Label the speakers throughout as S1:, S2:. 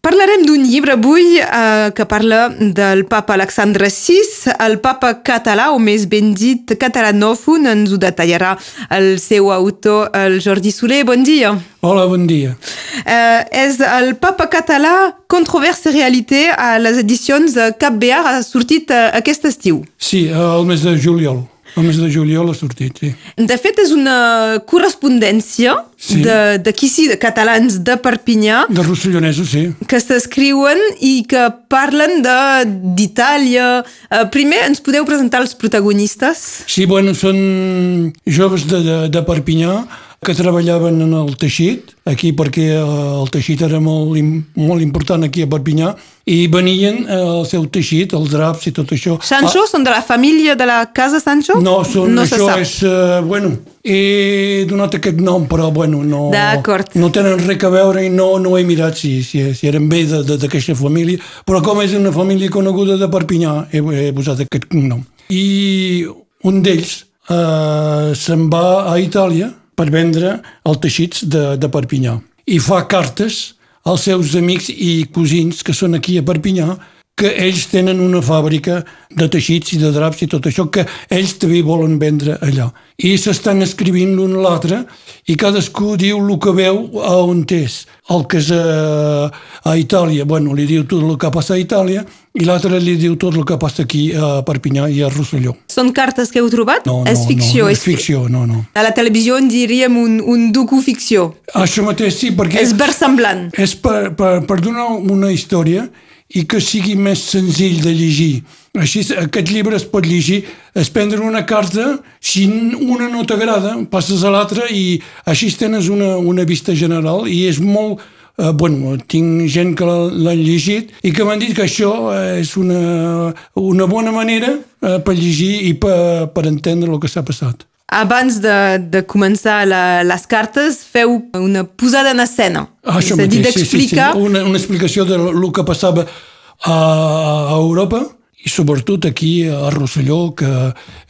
S1: Parlarem d'un llibre avui eh, que parla del papa Alexandre VI, el papa català, o més ben dit catalanòfon, ens ho detallarà el seu autor, el Jordi Soler. Bon dia.
S2: Hola, bon dia.
S1: Eh, és el papa català Controversa Realité a les edicions Cap Bear, ha sortit eh, aquest estiu.
S2: Sí, el mes de juliol. El mes de juliol ha sortit, sí.
S1: De fet, és una correspondència
S2: Sí.
S1: de, d'aquí sí, de catalans de Perpinyà,
S2: De rossellonesos, sí.
S1: que s'escriuen i que parlen de- d'Itàlia. Eh, primer, ens podeu presentar els protagonistes?
S2: Sí, bueno, són joves de, de, de Perpinyà que treballaven en el teixit, aquí perquè eh, el teixit era molt, molt important aquí a Perpinyà, i venien eh, el seu teixit, els draps i tot això.
S1: Sancho, són de la família de la casa Sancho?
S2: Ah, no, són,
S1: no
S2: això és... Eh, bueno, he donat aquest nom, però bueno, no, no tenen res a veure i no, no he mirat si, si, si eren bé d'aquesta família, però com és una família coneguda de Perpinyà, he, he posat aquest nom. I un d'ells eh, se'n va a Itàlia per vendre els teixits de, de Perpinyà. I fa cartes als seus amics i cosins que són aquí a Perpinyà que ells tenen una fàbrica de teixits i de draps i tot això que ells també volen vendre allà. I s'estan escrivint l'un a l'altre i cadascú diu el que veu a on és. El que és a, a Itàlia, bueno, li diu tot el que passa a Itàlia i l'altre li diu tot el que passa aquí a Perpinyà i a Rosselló.
S1: Són cartes que heu trobat?
S2: No,
S1: és
S2: no,
S1: ficció.
S2: no, és ficció, no, no.
S1: A la televisió en diríem un, un docu-ficció.
S2: Això mateix sí, perquè...
S1: És versemblant.
S2: És per, per, per donar una història i que sigui més senzill de llegir. Així, aquest llibre es pot llegir, es prendre una carta, si una no t'agrada, passes a l'altra i així tens una, una vista general i és molt... Eh, bueno, tinc gent que l'ha- llegit i que m'han dit que això eh, és una, una bona manera eh, per llegir i per, per entendre el que s'ha passat.
S1: Abans de, de començar la, les cartes, feu una posada en escena.
S2: Ah, això
S1: és a dir,
S2: mateix, sí, sí, sí.
S1: d'explicar
S2: Una, una explicació de lo que passava a, a Europa i sobretot aquí a Rosselló, que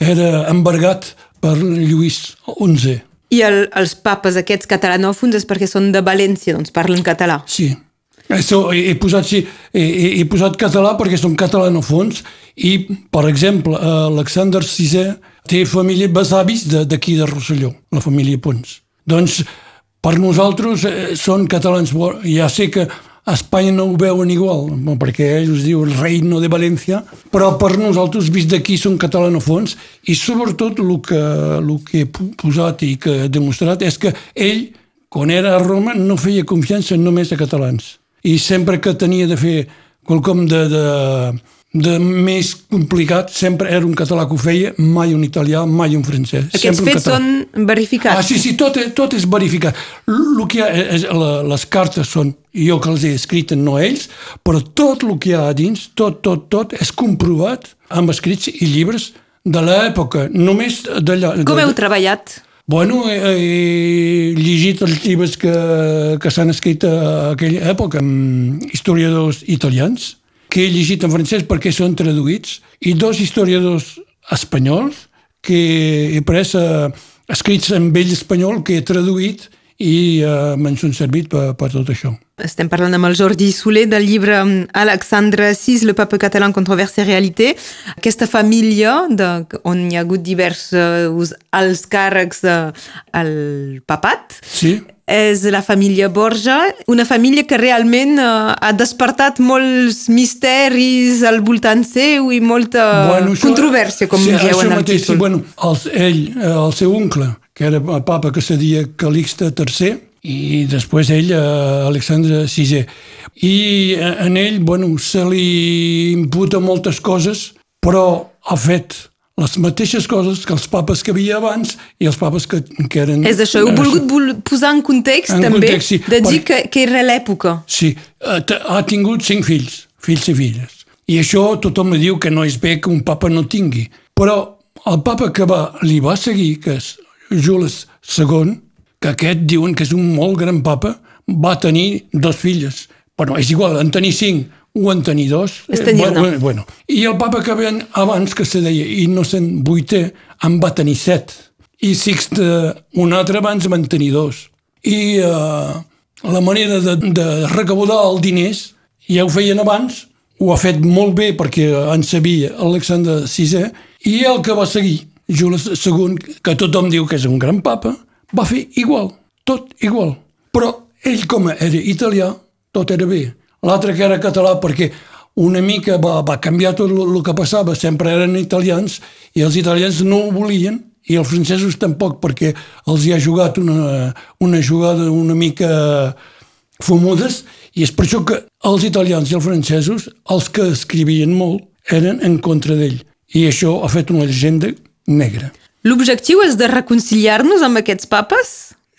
S2: era embargat per Lluís XI.
S1: I el, els papes aquests catalanòfons és perquè són de València, doncs parlen català.
S2: Sí. Això, he, he, posat, sí, he, he- he posat català perquè són catalanofons i, per exemple, Alexander VI té família besavis de- d'aquí de, de Rosselló, la família Pons. Doncs per nosaltres eh, són catalans. Ja sé que a Espanya no ho veuen igual, perquè ells es diu el reino de València, però per nosaltres, vist d'aquí, són catalanofons i sobretot el que, el que he posat i que he demostrat és que ell, quan era a Roma, no feia confiança només a catalans i sempre que tenia de fer quelcom de, de, de més complicat, sempre era un català que ho feia, mai un italià, mai un francès.
S1: Aquests fets
S2: català.
S1: són verificats.
S2: Ah, sí, sí, tot, tot és verificat. El que ha, és, les cartes són, jo que les he escrit, no ells, però tot el que hi ha a dins, tot, tot, tot, és comprovat amb escrits i llibres de l'època, només d'allà.
S1: Com heu treballat?
S2: Bueno, he, he llegit els llibres que, que s'han escrit a aquella època, amb historiadors italians, que he llegit en francès perquè són traduïts, i dos historiadors espanyols que he pres eh, escrits en vell espanyol que he traduït i eh, són servit per, per tot això.
S1: Estem parlant amb el Jordi Soler del llibre mm, Alexandre VI, le pape català en controversa i realitat. Aquesta família, de, on hi ha hagut diversos alts càrrecs eh, al papat,
S2: Sí?
S1: és la família Borja, una família que realment eh, ha despertat molts misteris al voltant seu i molta
S2: això-
S1: controvèrsia, com
S2: sí,
S1: dieu en el
S2: mateix,
S1: títol.
S2: Sí, bueno, el, ell, eh, el seu oncle, que era el papa que se deia Calixte III, i després ell, eh, Alexandre VI. I eh, en ell, bueno, se li imputa moltes coses, però ha fet les mateixes coses que els papes que havia abans i els papes que, que eren...
S1: És això, heu volgut vol- posar en context
S2: En
S1: també
S2: context, sí,
S1: de dir que, que era l'època.
S2: Sí, eh, ha tingut cinc fills, fills i filles. I això tothom me diu que no és bé que un papa no tingui. Però el papa que va, li va seguir, que és Jules II, que aquest diuen que és un molt gran papa, va tenir dos filles. Bueno, és igual, en tenir cinc o en tenir dos.
S1: És tenir-ne.
S2: bueno, bueno. I el papa que ven abans, que se deia Innocent VIII, en va tenir set. I Sixte, un altre abans, van tenir dos. I eh, la manera de, de recaudar els diners ja ho feien abans, ho ha fet molt bé perquè en sabia Alexandre VI, i el que va seguir, Jules II, que tothom diu que és un gran papa, va fer igual, tot igual. Però ell, com era italià, tot era bé. L'altre que era català, perquè una mica va, va canviar tot el que passava, sempre eren italians, i els italians no ho volien, i els francesos tampoc, perquè els hi ha jugat una, una jugada una mica fumudes, i és per això que els italians i els francesos, els que escrivien molt, eren en contra d'ell. I això ha fet una llegenda negra.
S1: L'objectiu és de reconciliar-nos amb aquests papes?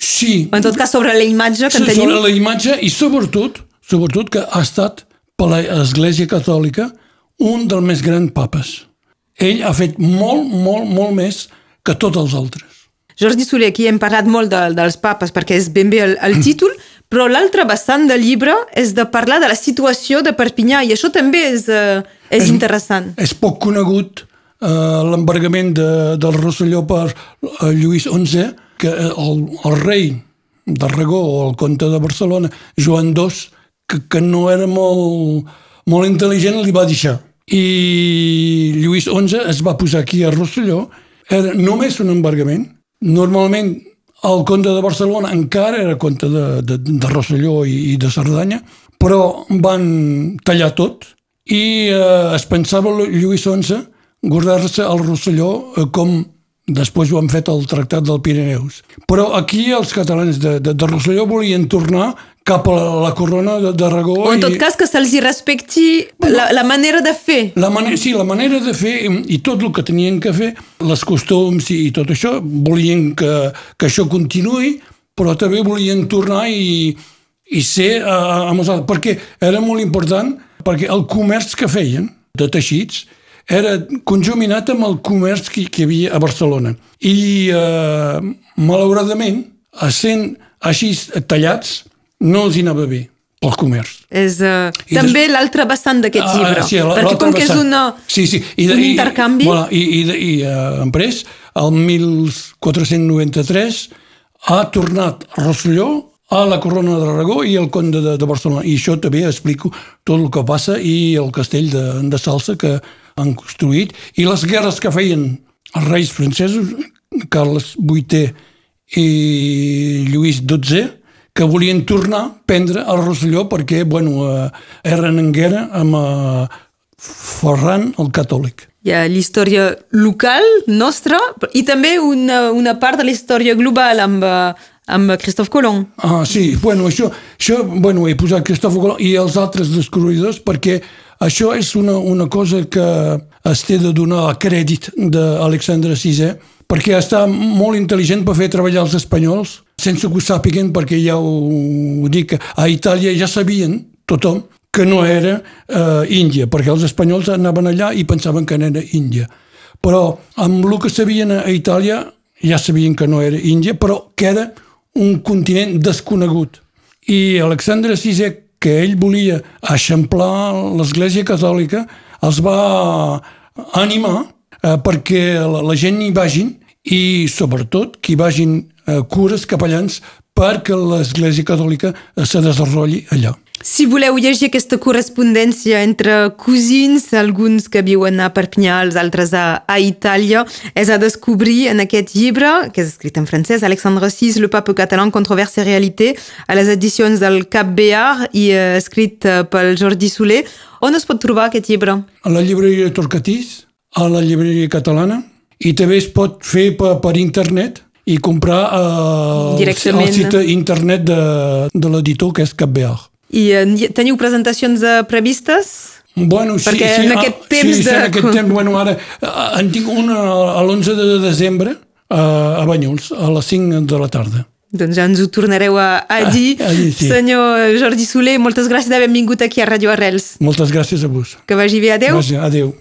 S2: Sí.
S1: En tot cas, sobre la imatge que
S2: sí,
S1: en tenim?
S2: Sobre la imatge i sobretot, sobretot que ha estat per l'Església Catòlica un dels més grans papes. Ell ha fet molt, molt, molt més que tots els altres.
S1: Jordi Soler, aquí hem parlat molt de, dels papes perquè és ben bé el, el títol, però l'altre vessant del llibre és de parlar de la situació de Perpinyà i això també és, uh, és, és interessant.
S2: És poc conegut l'embargament de, del Rosselló per uh, Lluís XI, que el, el rei d'Arragó o el comte de Barcelona, Joan II, que, que no era molt, molt intel·ligent, li va deixar. I Lluís XI es va posar aquí a Rosselló, era només un embargament. Normalment el comte de Barcelona encara era comte de, de, de Rosselló i, i de Cerdanya, però van tallar tot i eh, es pensava Lluís XI guardar-se el Rosselló eh, com després ho han fet el Tractat del Pirineus. Però aquí els catalans de, de, de Rosselló volien tornar cap a la, la corona d'Aragó.
S1: O en tot i... cas que se'ls respecti la, la manera de fer.
S2: La manera, sí, la manera de fer i tot el que tenien que fer, les costums i tot això, volien que, que això continuï, però també volien tornar i, i ser a, a Mosalt, perquè era molt important, perquè el comerç que feien de teixits era conjuminat amb el comerç que, que hi havia a Barcelona. I, eh, malauradament, sent així tallats, no els hi anava bé pel comerç.
S1: És uh, també des... l'altre vessant d'aquest ah, llibre. Sí, perquè com que és una,
S2: sí, sí. I
S1: de, un i, intercanvi...
S2: I, i, i, i uh, Emprès, el 1493, ha tornat Rosselló a la corona d'Aragó i el conde de, de Barcelona. I això també explico tot el que passa i el castell de, de Salsa que han construït i les guerres que feien els reis francesos, Carles VIII i Lluís XII, que volien tornar a prendre el Rosselló perquè bueno, eh, eren en guerra amb eh, Ferran el catòlic.
S1: Hi ha l'història local nostra i també una, una part de la història global amb, eh, amb Christophe Colomb.
S2: Ah, sí, bueno, això, això bueno, he posat Christophe Colomb i els altres descobridors perquè això és una, una cosa que es té de donar a crèdit d'Alexandre VI, perquè està molt intel·ligent per fer treballar els espanyols, sense que ho sàpiguen, perquè ja ho, ho dic, a Itàlia ja sabien, tothom, que no era eh, Índia, perquè els espanyols anaven allà i pensaven que era Índia. Però amb el que sabien a Itàlia ja sabien que no era Índia, però que era un continent desconegut. I Alexandre VI que ell volia eixamplar l'Església Catòlica, els va animar eh, perquè la, la gent hi vagin i, sobretot, que hi vagin eh, cures, capellans, perquè l'Església Catòlica eh, se desenvolupi allà.
S1: Si voleu llegir aquesta correspondència entre cosins, alguns que viuen a Perpinyà, els altres a, a Itàlia, és a descobrir en aquest llibre, que és escrit en francès, Alexandre VI, Le pape català, controverse et réalité, a les edicions del Cap Bear i eh, escrit eh, pel Jordi Soler. On es pot trobar aquest llibre?
S2: A la llibreria Torcatís, a la llibreria catalana, i també es pot fer per, per internet i comprar eh, el site internet de, de l'editor, que és Cap Bear.
S1: I eh, teniu presentacions eh, previstes?
S2: Bueno, sí,
S1: Perquè
S2: sí,
S1: en aquest
S2: ah,
S1: temps
S2: sí,
S1: de...
S2: en aquest temps, bueno, ara eh, en tinc una a l'11 de desembre a Banyuls, a les 5 de la tarda.
S1: Doncs ja ens ho tornareu a, a ah, dir.
S2: A, a dir sí.
S1: Senyor Jordi Soler, moltes gràcies d'haver vingut aquí a Radio Arrels.
S2: Moltes gràcies a vos.
S1: Que vagi bé, adeu.
S2: Gràcies, adeu.